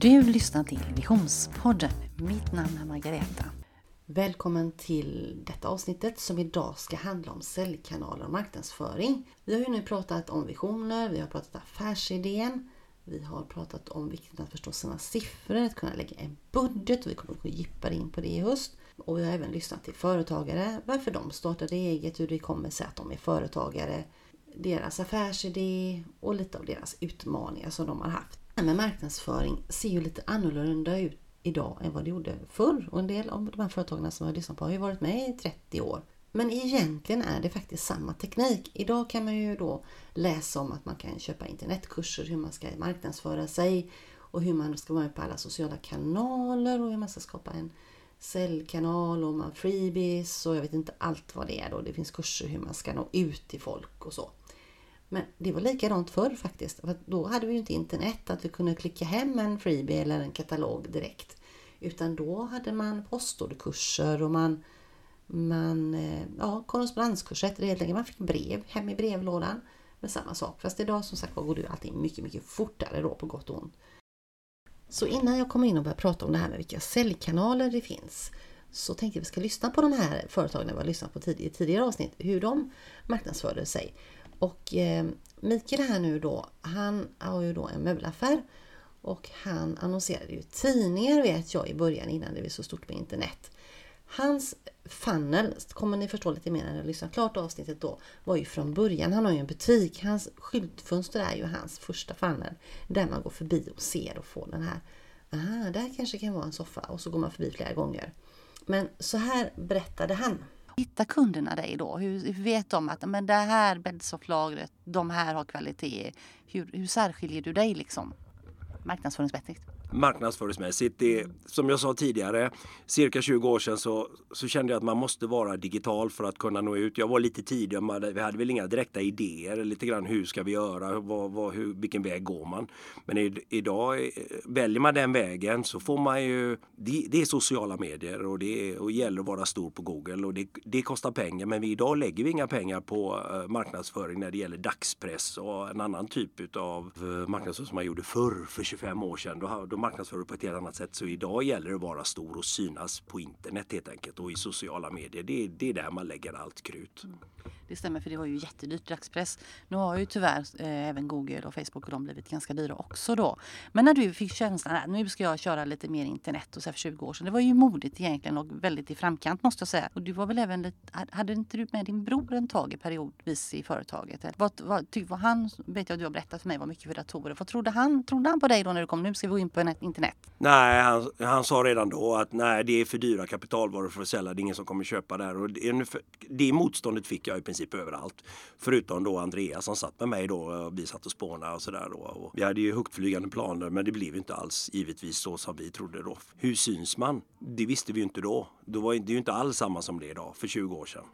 Du lyssnar till Visionspodden. Mitt namn är Margareta. Välkommen till detta avsnittet som idag ska handla om säljkanaler och marknadsföring. Vi har ju nu pratat om visioner, vi har pratat affärsidén, vi har pratat om vikten att förstå sina siffror, att kunna lägga en budget och vi kommer att gå djupare in på det i höst. Och vi har även lyssnat till företagare, varför de startade eget, hur det kommer sig att de är företagare, deras affärsidé och lite av deras utmaningar som de har haft här med marknadsföring ser ju lite annorlunda ut idag än vad det gjorde förr. Och en del av de här företagen som jag har lyssnat på har ju varit med i 30 år. Men egentligen är det faktiskt samma teknik. Idag kan man ju då läsa om att man kan köpa internetkurser, hur man ska marknadsföra sig och hur man ska vara med på alla sociala kanaler och hur man ska skapa en säljkanal och man freebies och jag vet inte allt vad det är då. Det finns kurser hur man ska nå ut till folk och så. Men det var likadant förr faktiskt. För då hade vi ju inte internet, att vi kunde klicka hem en freebie eller en katalog direkt. Utan då hade man postorderkurser och man, man eh, ja, korrespondenskurser helt enkelt. Man fick brev hem i brevlådan med samma sak. Fast idag som sagt går det allting mycket, mycket fortare då på gott och ont. Så innan jag kommer in och börjar prata om det här med vilka säljkanaler det finns så tänkte jag att vi ska lyssna på de här företagen vi har lyssnat på tidigare, tidigare avsnitt, hur de marknadsförde sig. Och eh, Mikael här nu då, han har ju då en möbelaffär. Och han annonserade ju tidningar vet jag i början innan det blev så stort med internet. Hans funnel, kommer ni förstå lite mer när ni lyssnar klart avsnittet då, var ju från början, han har ju en butik, hans skyltfönster är ju hans första funnel. Där man går förbi och ser och får den här, aha, där kanske kan vara en soffa. Och så går man förbi flera gånger. Men så här berättade han hittar kunderna dig då? Hur, vet de att men det här bäddsofflagret, de här har kvalitet? Hur, hur särskiljer du dig liksom marknadsföringsmässigt? Marknadsföringsmässigt. Det, som jag sa tidigare, cirka 20 år sedan så, så kände jag att man måste vara digital för att kunna nå ut. Jag var lite tidig, vi hade väl inga direkta idéer, lite grann hur ska vi göra, vad, vad, hur, vilken väg går man? Men i, idag, eh, väljer man den vägen så får man ju, det, det är sociala medier och det är, och gäller att vara stor på Google och det, det kostar pengar men vi, idag lägger vi inga pengar på eh, marknadsföring när det gäller dagspress och en annan typ av eh, marknadsföring som man gjorde förr för 25 år sedan. Då, då marknadsför du på ett helt annat sätt. Så idag gäller det att vara stor och synas på internet helt enkelt och i sociala medier. Det, det är där man lägger allt krut. Mm. Det stämmer för det var ju jättedyrt dagspress. Nu har ju tyvärr eh, även Google och Facebook och de blivit ganska dyra också då. Men när du fick känslan att ah, nu ska jag köra lite mer internet och så för 20 år sedan. Det var ju modigt egentligen och väldigt i framkant måste jag säga. Och du var väl även lite, hade inte du med din bror en tag i periodvis i företaget? Vad, vad, ty, vad han vet jag du har berättat för mig var mycket för datorer. Vad trodde han? Trodde han på dig då när du kom? Nu ska vi gå in på internet. Nej, han, han sa redan då att nej, det är för dyra kapitalvaror för att sälja. Det är ingen som kommer köpa där. Och det, det motståndet fick jag i princip överallt. Förutom då Andreas som satt med mig då. Vi satt och spånade och sådär då. vi hade ju högtflygande planer men det blev inte alls givetvis så som vi trodde då. Hur syns man? Det visste vi ju inte då. då var det ju inte alls samma som det är idag för 20 år sedan.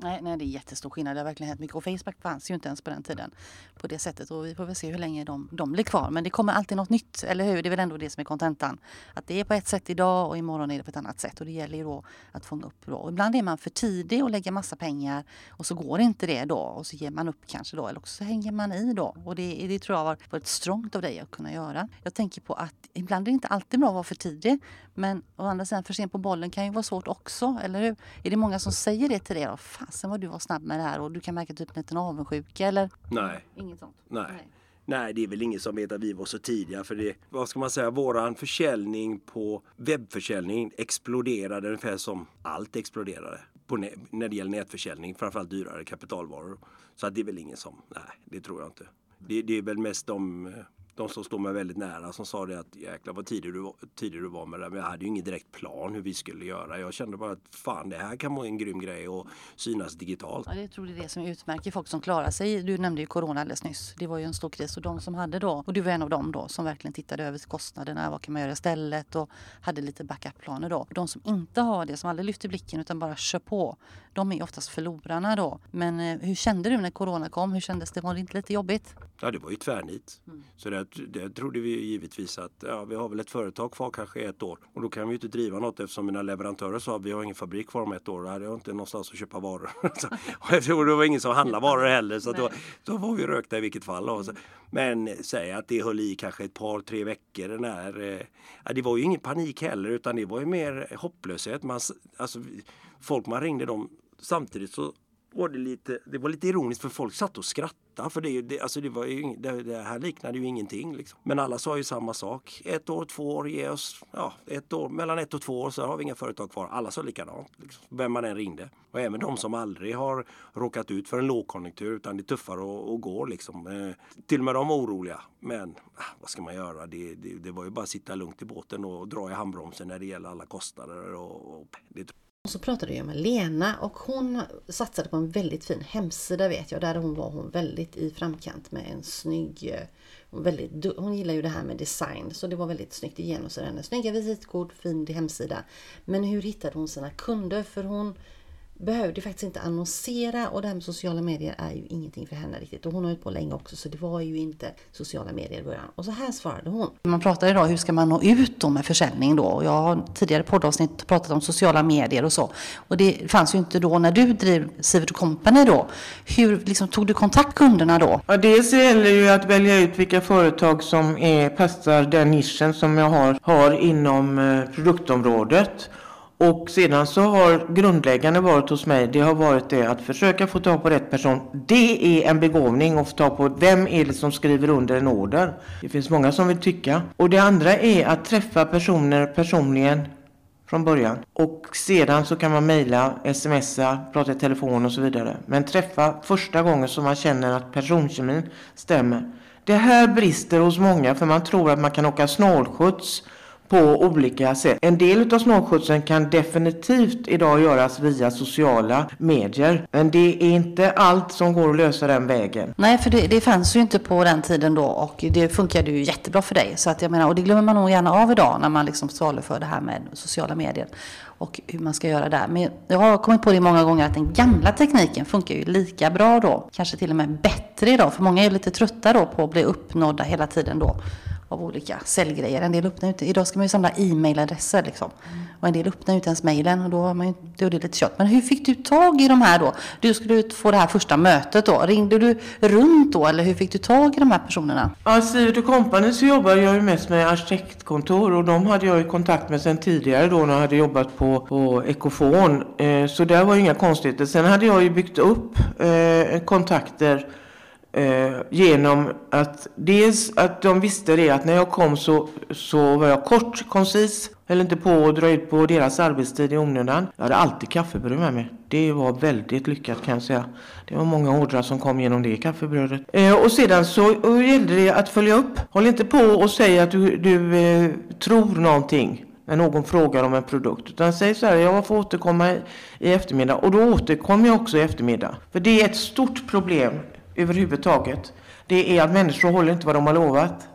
Nej, nej, det är jättestor skillnad. Det har verkligen hänt mycket. Och Facebook fanns ju inte ens på den tiden på det sättet. Och vi får väl se hur länge de, de blir kvar. Men det kommer alltid något nytt, eller hur? Det är väl ändå det som är kontentan. Att det är på ett sätt idag och imorgon är det på ett annat sätt. Och det gäller ju då att fånga upp då. Och ibland är man för tidig och lägger massa pengar och så går inte det då. Och så ger man upp kanske då. Eller också hänger man i då. Och det, det tror jag har varit strångt av dig att kunna göra. Jag tänker på att ibland är det inte alltid bra att vara för tidig. Men å andra sidan, för sent på bollen kan ju vara svårt också, eller hur? Är det många som säger det till dig? Fasen vad du var snabb med det här och du kan märka typ en liten avundsjuka eller? Nej. Inget sånt? Nej. Nej. Nej, det är väl ingen som vet att vi var så tidiga för det, vad ska man säga, våran försäljning på webbförsäljning exploderade ungefär som allt exploderade på när det gäller nätförsäljning, framförallt dyrare kapitalvaror. Så att det är väl ingen som, nej, det tror jag inte. Det, det är väl mest de de som står mig väldigt nära som sa det att jäklar vad tidig du, var, tidig du var med det. Men jag hade ju ingen direkt plan hur vi skulle göra. Jag kände bara att fan det här kan vara en grym grej och synas digitalt. Ja, det tror det är det som utmärker folk som klarar sig. Du nämnde ju corona alldeles nyss. Det var ju en stor kris och de som hade då, och du var en av dem då som verkligen tittade över kostnaderna. Vad kan man göra istället? Och hade lite backup-planer då. De som inte har det, som aldrig lyfter blicken utan bara kör på. De är oftast förlorarna då. Men eh, hur kände du när corona kom? Hur kändes det? Var det inte lite jobbigt? Ja, det var ju tvärnit. Mm. Så det, det trodde vi givetvis att ja, vi har väl ett företag kvar kanske ett år och då kan vi ju inte driva något eftersom mina leverantörer sa att vi har ingen fabrik kvar om ett år. Då hade jag inte någonstans att köpa varor. och det var ingen som handlade varor heller så då, då var vi rökta i vilket fall. Alltså. Men säg att det höll i kanske ett par tre veckor. Den här, eh, ja, det var ju ingen panik heller utan det var ju mer hopplöshet. Man, alltså, folk man ringde dem samtidigt så var det lite, det var lite ironiskt för folk satt och skrattade för det, det, alltså det, var ju, det, det här liknade ju ingenting. Liksom. Men alla sa ju samma sak. Ett år, två år, ge oss, ja, ett år, mellan ett och två år så har vi inga företag kvar. Alla sa likadant, liksom, vem man än ringde. Och även de som aldrig har råkat ut för en lågkonjunktur utan det är tuffare att, att gå liksom. Eh, till och med de var oroliga. Men ah, vad ska man göra? Det, det, det, var ju bara att sitta lugnt i båten och dra i handbromsen när det gäller alla kostnader. Och, och det, och så pratade jag med Lena och hon satsade på en väldigt fin hemsida vet jag. Där hon var hon väldigt i framkant med en snygg... Eh, hon, väldigt, hon gillar ju det här med design så det var väldigt snyggt igenom. sig. snygga visitkort, fin hemsida. Men hur hittade hon sina kunder? För hon behövde faktiskt inte annonsera och det här med sociala medier är ju ingenting för henne riktigt. Och hon har hållit på länge också så det var ju inte sociala medier i början. Och så här svarade hon. Man pratar idag hur ska man nå ut då med försäljning då? Och jag har tidigare poddavsnitt pratat om sociala medier och så. Och det fanns ju inte då när du drev Sivert Company då. Hur liksom, tog du kontakt kunderna då? Ja, dels gäller ju att välja ut vilka företag som är, passar den nischen som jag har, har inom eh, produktområdet. Och sedan så har grundläggande varit hos mig, det har varit det att försöka få tag på rätt person. Det är en begåvning att få tag på vem är det som skriver under en order. Det finns många som vill tycka. Och det andra är att träffa personer personligen från början. Och sedan så kan man mejla, smsa, prata i telefon och så vidare. Men träffa första gången så man känner att personkemin stämmer. Det här brister hos många för man tror att man kan åka snålskjuts på olika sätt. En del av snålskjutsen kan definitivt idag göras via sociala medier. Men det är inte allt som går att lösa den vägen. Nej, för det, det fanns ju inte på den tiden då och det funkade ju jättebra för dig. Så att jag menar, och det glömmer man nog gärna av idag när man liksom saluför det här med sociala medier och hur man ska göra där. Men jag har kommit på det många gånger att den gamla tekniken funkar ju lika bra då. Kanske till och med bättre idag. För många är lite trötta då på att bli uppnådda hela tiden då av olika säljgrejer. En del öppnar inte, idag ska man ju samla e-mailadresser liksom. Mm. Och en del öppnar inte ens mejlen och då har man ju, då är det lite kött. Men hur fick du tag i de här då? Du skulle få det här första mötet då. Ringde du runt då eller hur fick du tag i de här personerna? Ja, Sivert Company så jobbar jag ju mest med arkitektkontor och de hade jag ju kontakt med sedan tidigare då när jag hade jobbat på, på Ekofon. Eh, så där var ju inga konstigheter. Sen hade jag ju byggt upp eh, kontakter Eh, genom att dels att de visste det att när jag kom så, så var jag kort, koncis, höll inte på att dra ut på deras arbetstid i onödan. Jag hade alltid kaffebröd med mig. Det var väldigt lyckat kan jag säga. Det var många ordrar som kom genom det kaffebrödet. Eh, och sedan så gällde det att följa upp. Håll inte på och säg att du, du eh, tror någonting när någon frågar om en produkt. Utan säg så här, jag får återkomma i, i eftermiddag. Och då återkommer jag också i eftermiddag. För det är ett stort problem överhuvudtaget. Det är att människor håller inte vad de har lovat.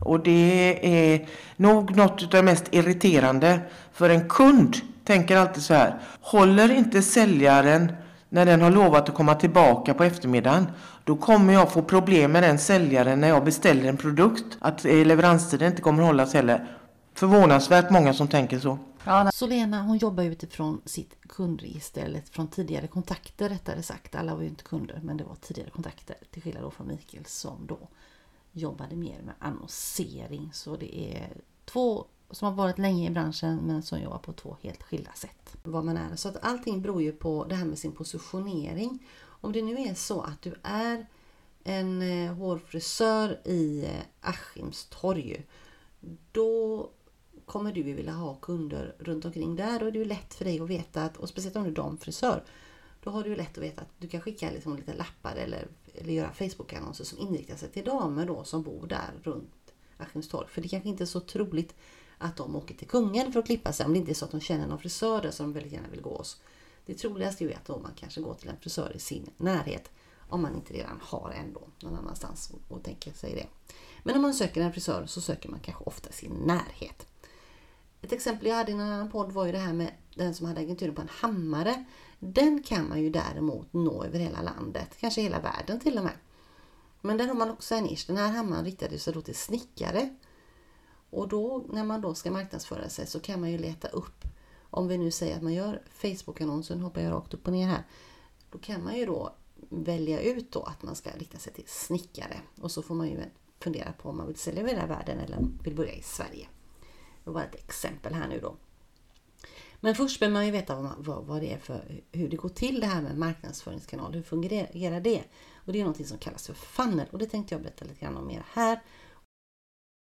Och det är nog något av det mest irriterande. För en kund tänker alltid så här. Håller inte säljaren när den har lovat att komma tillbaka på eftermiddagen. Då kommer jag få problem med den säljaren när jag beställer en produkt. Att eh, leveranstiden inte kommer hållas heller. Förvånansvärt många som tänker så. Ja, så Lena hon jobbar utifrån sitt kundregister, eller från tidigare kontakter rättare sagt. Alla var ju inte kunder, men det var tidigare kontakter. Till skillnad då från Mikael som då jobbade mer med annonsering. Så det är två som har varit länge i branschen men som jobbar på två helt skilda sätt. Vad man är. Så att allting beror ju på det här med sin positionering. Om det nu är så att du är en eh, hårfrisör i eh, Askimstorg då kommer du vilja ha kunder runt omkring där. Då är det ju lätt för dig att veta att, och speciellt om du är damfrisör, då har du ju lätt att veta att du kan skicka liksom lite lappar eller, eller göra Facebook-annonser som inriktar sig till damer då som bor där runt Askimstorg. För det kanske inte är så troligt att de åker till Kungen för att klippa sig om det inte är så att de känner någon frisör där som de väldigt gärna vill gå hos. Det troligaste är ju att då man kanske går till en frisör i sin närhet om man inte redan har en då någon annanstans och, och tänker sig det. Men om man söker en frisör så söker man kanske ofta sin närhet. Ett exempel jag hade i en annan podd var ju det här med den som hade agenturen på en hammare. Den kan man ju däremot nå över hela landet, kanske hela världen till och med. Men där har man också en nisch. Den här hammaren riktade sig då till snickare. Och då när man då ska marknadsföra sig så kan man ju leta upp. Om vi nu säger att man gör Facebook-annonsen, hoppar jag rakt upp och ner här. Då kan man ju då välja ut då att man ska rikta sig till snickare. Och så får man ju fundera på om man vill sälja över hela världen eller vill börja i Sverige. Det var ett exempel här nu då. Men först behöver man ju veta vad, vad, vad, det är för, hur det går till det här med marknadsföringskanal. Hur fungerar det? Och det är något som kallas för funnel och det tänkte jag berätta lite grann om mer här.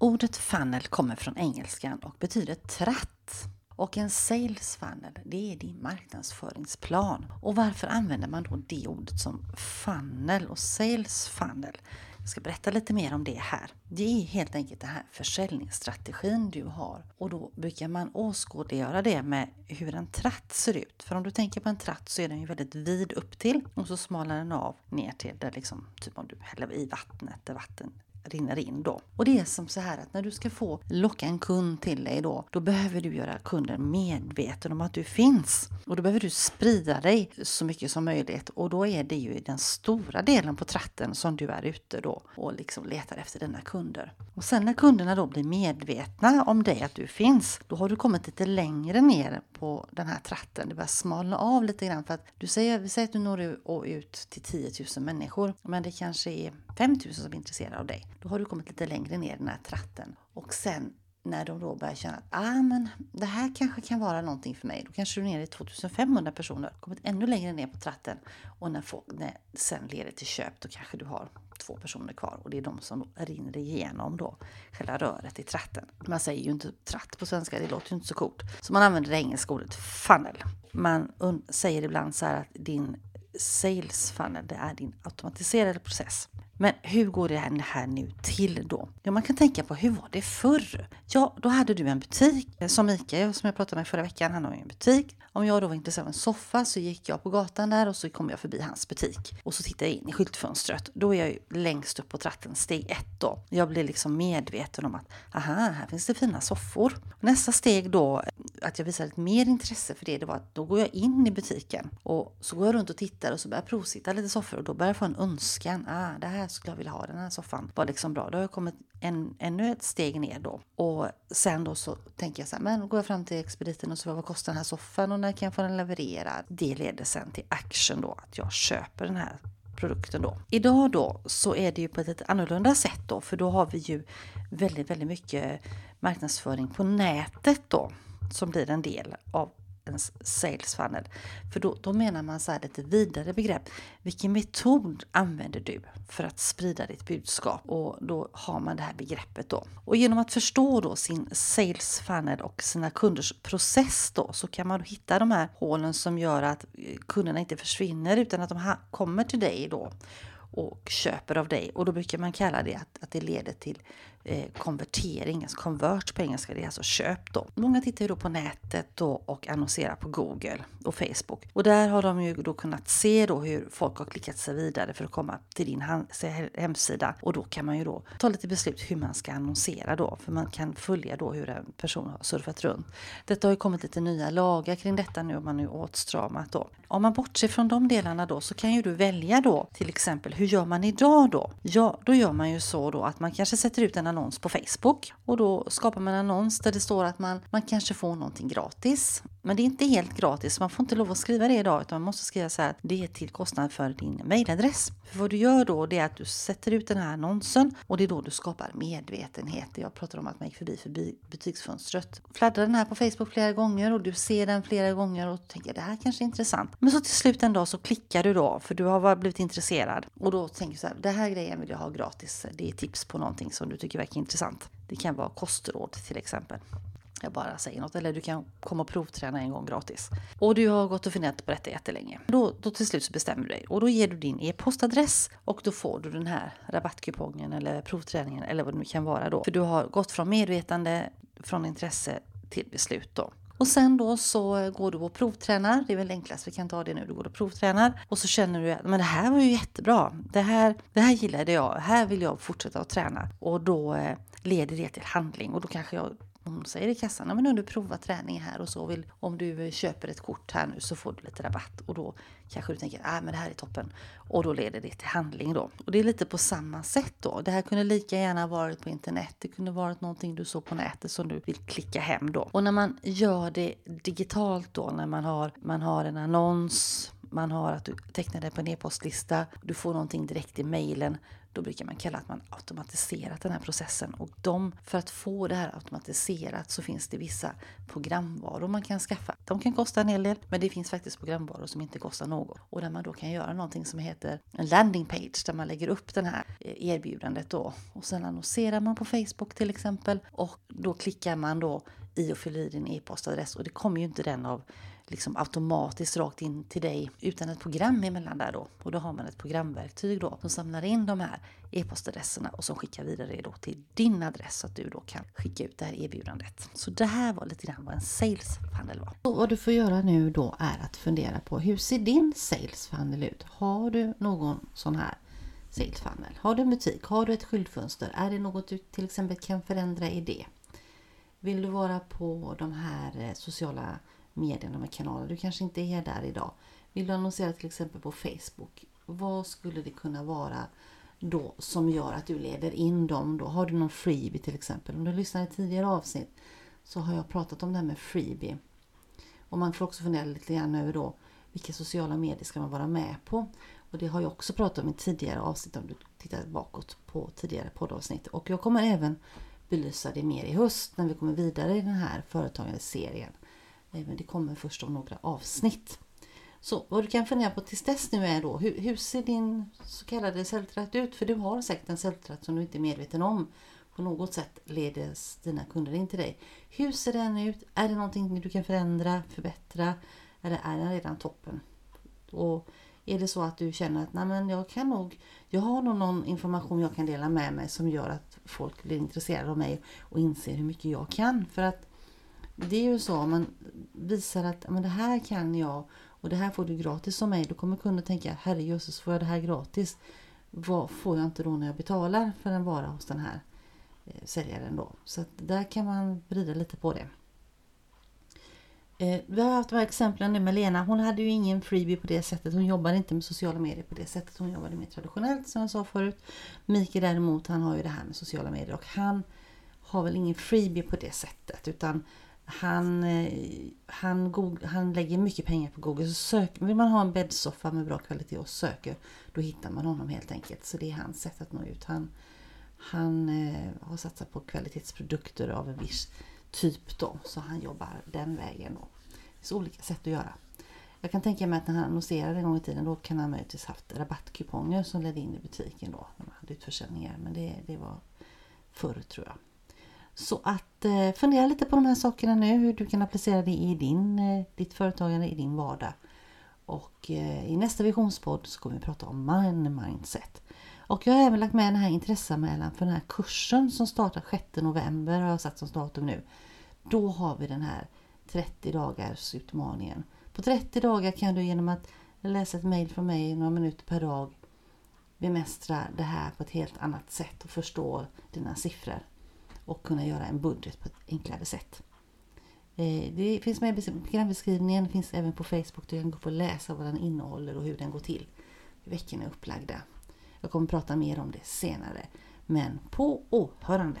Ordet funnel kommer från engelskan och betyder tratt. Och en sales funnel, det är din marknadsföringsplan. Och varför använder man då det ordet som funnel och sales funnel? Jag ska berätta lite mer om det här. Det är helt enkelt den här försäljningsstrategin du har och då brukar man åskådliggöra det med hur en tratt ser ut. För om du tänker på en tratt så är den ju väldigt vid upp till och så smalar den av ner till där liksom, typ om du häller i vattnet där vatten rinner in då. Och det är som så här att när du ska få locka en kund till dig då, då behöver du göra kunden medveten om att du finns. Och då behöver du sprida dig så mycket som möjligt och då är det ju den stora delen på tratten som du är ute då och liksom letar efter dina kunder. Och sen när kunderna då blir medvetna om dig, att du finns, då har du kommit lite längre ner på den här tratten. Det börjar smalna av lite grann för att du säger, vi säger att du når ut till 10 000 människor, men det kanske är 5 000 som är intresserade av dig. Då har du kommit lite längre ner i den här tratten. Och sen när de då börjar känna att ah, men det här kanske kan vara någonting för mig. Då kanske du är nere i 2500 personer, kommit ännu längre ner på tratten. Och när, folk, när sen leder till köp då kanske du har två personer kvar och det är de som rinner igenom då själva röret i tratten. Man säger ju inte tratt på svenska, det låter ju inte så coolt. Så man använder det engelska ordet funnel. Man säger ibland så här att din sales funnel, det är din automatiserade process. Men hur går det här nu till då? Ja, man kan tänka på hur var det förr? Ja, då hade du en butik. Eh, som Mikael som jag pratade med förra veckan, han har ju en butik. Om jag då var intresserad av en soffa så gick jag på gatan där och så kom jag förbi hans butik. Och så tittade jag in i skyltfönstret. Då är jag ju längst upp på tratten, steg ett då. Jag blir liksom medveten om att aha, här finns det fina soffor. Nästa steg då, eh, att jag visade ett mer intresse för det, det var att då går jag in i butiken och så går jag runt och tittar och så börjar jag provsitta lite soffor och då börjar jag få en önskan. Ah, det här skulle jag vilja ha, den här soffan var liksom bra. Då har jag kommit en, ännu ett steg ner då. Och sen då så tänker jag så här, men går jag fram till expediten och så vad kostar den här soffan och när kan jag få den levererad? Det leder sen till action då, att jag köper den här produkten då. Idag då så är det ju på ett annorlunda sätt då, för då har vi ju väldigt, väldigt mycket marknadsföring på nätet då som blir en del av en sales funnel. För då, då menar man så här lite vidare begrepp. Vilken metod använder du för att sprida ditt budskap? Och då har man det här begreppet då. Och genom att förstå då sin sales funnel och sina kunders process då så kan man då hitta de här hålen som gör att eh, kunderna inte försvinner utan att de kommer till dig då och köper av dig. Och då brukar man kalla det att, att det leder till Eh, konvertering, alltså convert på engelska, det är alltså köp då. Många tittar ju då på nätet då och annonserar på Google och Facebook. Och där har de ju då kunnat se då hur folk har klickat sig vidare för att komma till din hemsida. Och då kan man ju då ta lite beslut hur man ska annonsera då, för man kan följa då hur en person har surfat runt. Detta har ju kommit lite nya lagar kring detta nu och man har ju åtstramat då. Om man bortser från de delarna då så kan ju du välja då till exempel hur gör man idag då? Ja, då gör man ju så då att man kanske sätter ut en annons på Facebook och då skapar man en annons där det står att man, man kanske får någonting gratis. Men det är inte helt gratis, man får inte lov att skriva det idag utan man måste skriva så här att det är till kostnad för din mejladress. För vad du gör då det är att du sätter ut den här annonsen och det är då du skapar medvetenhet. Jag pratar om att man gick förbi förbi butiksfönstret. Fladdrar den här på Facebook flera gånger och du ser den flera gånger och tänker det här kanske är intressant. Men så till slut en dag så klickar du då för du har blivit intresserad och då tänker du så här, det här grejen vill jag ha gratis. Det är tips på någonting som du tycker verkar intressant. Det kan vara kostråd till exempel. Jag bara säger något. Eller du kan komma och provträna en gång gratis. Och du har gått och funderat på detta jättelänge. Då, då till slut så bestämmer du dig. Och då ger du din e-postadress och då får du den här rabattkupongen eller provträningen eller vad det nu kan vara då. För du har gått från medvetande, från intresse till beslut då. Och sen då så går du och provtränar. Det är väl enklast, vi kan ta det nu. Du går och provtränar och så känner du att men det här var ju jättebra. Det här, det här gillade jag. Här vill jag fortsätta att träna. Och då eh, leder det till handling och då kanske jag hon säger i kassan, men om du provar träning här och så vill, om du köper ett kort här nu så får du lite rabatt. Och då kanske du tänker, ah, men det här är toppen. Och då leder det till handling då. Och det är lite på samma sätt då. Det här kunde lika gärna varit på internet. Det kunde varit någonting du såg på nätet som du vill klicka hem då. Och när man gör det digitalt då, när man har, man har en annons, man har att du tecknar dig på en e-postlista, du får någonting direkt i mejlen. Då brukar man kalla att man automatiserat den här processen. Och de, för att få det här automatiserat så finns det vissa programvaror man kan skaffa. De kan kosta en hel del, men det finns faktiskt programvaror som inte kostar något. Och där man då kan göra någonting som heter en landing page där man lägger upp det här erbjudandet då. Och sen annonserar man på Facebook till exempel. Och då klickar man då i och fyller i din e-postadress och det kommer ju inte den av liksom automatiskt rakt in till dig utan ett program emellan där då. Och då har man ett programverktyg då som samlar in de här e-postadresserna och som skickar vidare det då till din adress så att du då kan skicka ut det här erbjudandet. Så det här var lite grann vad en sales funnel var. Och vad du får göra nu då är att fundera på hur ser din sales funnel ut? Har du någon sån här sales funnel? Har du en butik? Har du ett skyltfönster? Är det något du till exempel kan förändra i det? Vill du vara på de här eh, sociala medierna med kanaler? Du kanske inte är där idag. Vill du annonsera till exempel på Facebook? Vad skulle det kunna vara då som gör att du leder in dem då? Har du någon freebie till exempel? Om du lyssnar i tidigare avsnitt så har jag pratat om det här med freebie. Och man får också fundera lite grann över då vilka sociala medier ska man vara med på? Och det har jag också pratat om i tidigare avsnitt om du tittar bakåt på tidigare poddavsnitt. Och jag kommer även belysa det mer i höst när vi kommer vidare i den här företagandeserien. Eh, men det kommer först om några avsnitt. Så vad du kan fundera på tills dess nu är då, hur, hur ser din så kallade säljtratt ut? För du har säkert en säljtratt som du inte är medveten om. På något sätt leder dina kunder in till dig. Hur ser den ut? Är det någonting du kan förändra, förbättra? Eller är den redan toppen? Och är det så att du känner att Nej, men jag kan nog, jag har nog någon information jag kan dela med mig som gör att folk blir intresserade av mig och inser hur mycket jag kan. För att det är ju så, om man visar att men det här kan jag och det här får du gratis av mig. Då kommer kunden tänka, herrejösses får jag det här gratis? Vad får jag inte då när jag betalar för en vara hos den här eh, säljaren då? Så att där kan man vrida lite på det. Eh, vi har haft de här exemplen nu med Lena. Hon hade ju ingen freebie på det sättet. Hon jobbade inte med sociala medier på det sättet. Hon jobbade mer traditionellt som jag sa förut. Mikael däremot, han har ju det här med sociala medier och han har väl ingen freebie på det sättet utan han, eh, han, Google, han lägger mycket pengar på Google. Så sök, vill man ha en bäddsoffa med bra kvalitet och söker, då hittar man honom helt enkelt. Så det är hans sätt att nå ut. Han, han eh, har satsat på kvalitetsprodukter av en viss typ då, så han jobbar den vägen. Då. Det finns olika sätt att göra. Jag kan tänka mig att när han annonserade en gång i tiden då kan han möjligtvis haft rabattkuponger som ledde in i butiken då. När man hade utförsäljningar. Men det, det var förr tror jag. Så att eh, fundera lite på de här sakerna nu, hur du kan applicera det i din, eh, ditt företagande, i din vardag. Och eh, i nästa visionspodd så kommer vi prata om mind mindset. Och jag har även lagt med den här intresseanmälan för den här kursen som startar 6 november har jag satt som datum nu. Då har vi den här 30 dagars utmaningen. På 30 dagar kan du genom att läsa ett mejl från mig några minuter per dag bemästra det här på ett helt annat sätt och förstå dina siffror och kunna göra en budget på ett enklare sätt. Eh, det finns med i programbeskrivningen, finns även på Facebook. Du kan gå upp och läsa vad den innehåller och hur den går till. Veckorna är upplagda. Jag kommer prata mer om det senare. Men på åhörande!